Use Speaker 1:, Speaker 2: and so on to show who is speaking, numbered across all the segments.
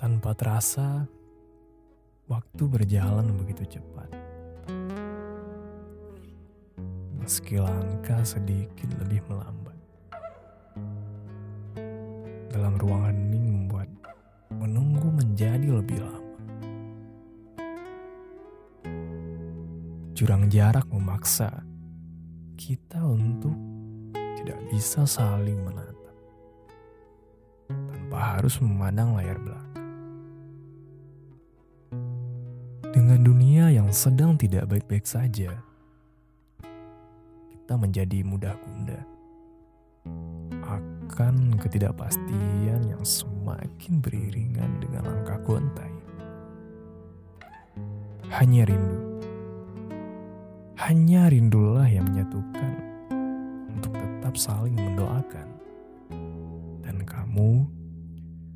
Speaker 1: Tanpa terasa, waktu berjalan begitu cepat. Meski langkah sedikit lebih melambat. Dalam ruang hening membuat menunggu menjadi lebih lama. Jurang jarak memaksa kita untuk tidak bisa saling menatap tanpa harus memandang layar belakang. Dengan dunia yang sedang tidak baik-baik saja, kita menjadi mudah gunda akan ketidakpastian yang semakin beriringan dengan langkah gontai. Hanya rindu. Hanya rindulah yang menyatukan untuk tetap saling mendoakan. Dan kamu,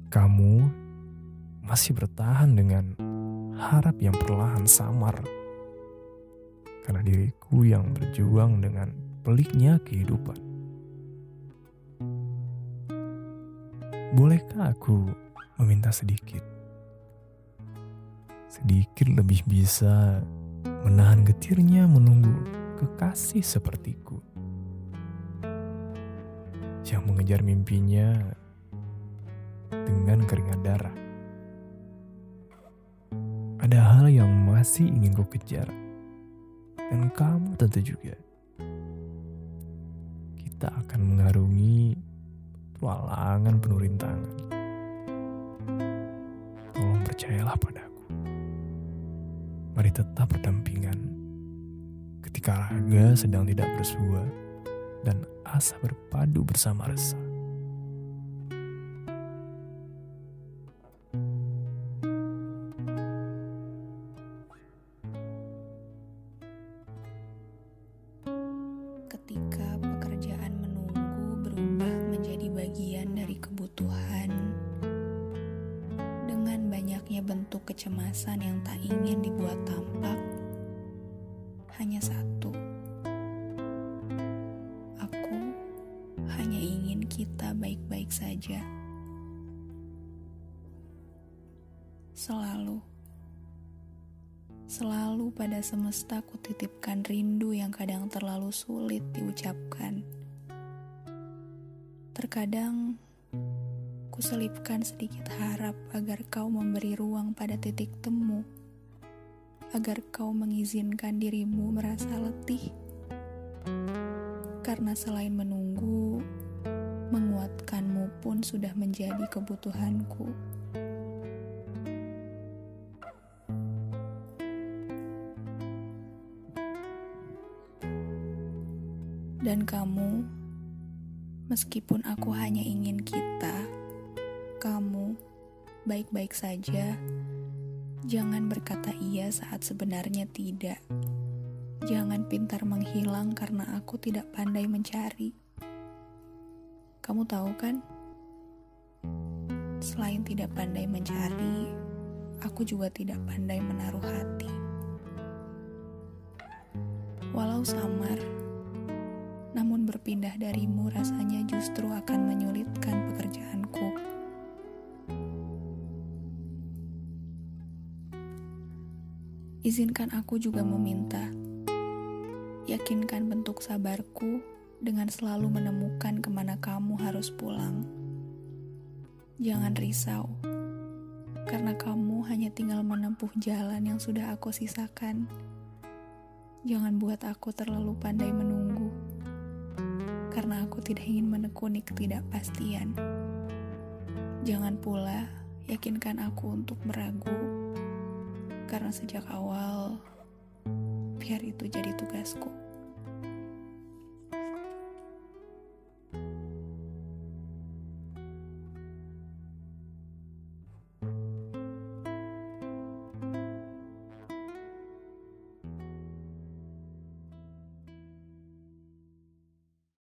Speaker 1: kamu masih bertahan dengan harap yang perlahan samar. Karena diriku yang berjuang dengan peliknya kehidupan. Bolehkah aku meminta sedikit? Sedikit lebih bisa menahan getirnya menunggu kekasih sepertiku. Yang mengejar mimpinya dengan keringat darah. Ada hal yang masih ingin kau kejar. Dan kamu tentu juga. Kita akan mengarungi petualangan penuh rintangan. Tolong percayalah padaku. Mari tetap berdampingan. Ketika raga sedang tidak bersua dan asa berpadu bersama resah.
Speaker 2: Kebutuhan. Dengan banyaknya bentuk kecemasan yang tak ingin dibuat tampak, hanya satu. Aku hanya ingin kita baik-baik saja. Selalu. Selalu pada semesta kutitipkan rindu yang kadang terlalu sulit diucapkan. Terkadang kuselipkan sedikit harap agar kau memberi ruang pada titik temu, agar kau mengizinkan dirimu merasa letih. Karena selain menunggu, menguatkanmu pun sudah menjadi kebutuhanku. Dan kamu, meskipun aku hanya ingin kita, kamu baik-baik saja. Jangan berkata iya saat sebenarnya tidak. Jangan pintar menghilang karena aku tidak pandai mencari. Kamu tahu kan? Selain tidak pandai mencari, aku juga tidak pandai menaruh hati. Walau samar, namun berpindah darimu rasanya justru akan menyulitkan pekerjaanku. Izinkan aku juga meminta, yakinkan bentuk sabarku dengan selalu menemukan ke mana kamu harus pulang. Jangan risau, karena kamu hanya tinggal menempuh jalan yang sudah aku sisakan. Jangan buat aku terlalu pandai menunggu karena aku tidak ingin menekuni ketidakpastian. Jangan pula yakinkan aku untuk meragu, karena sejak awal biar itu jadi tugasku.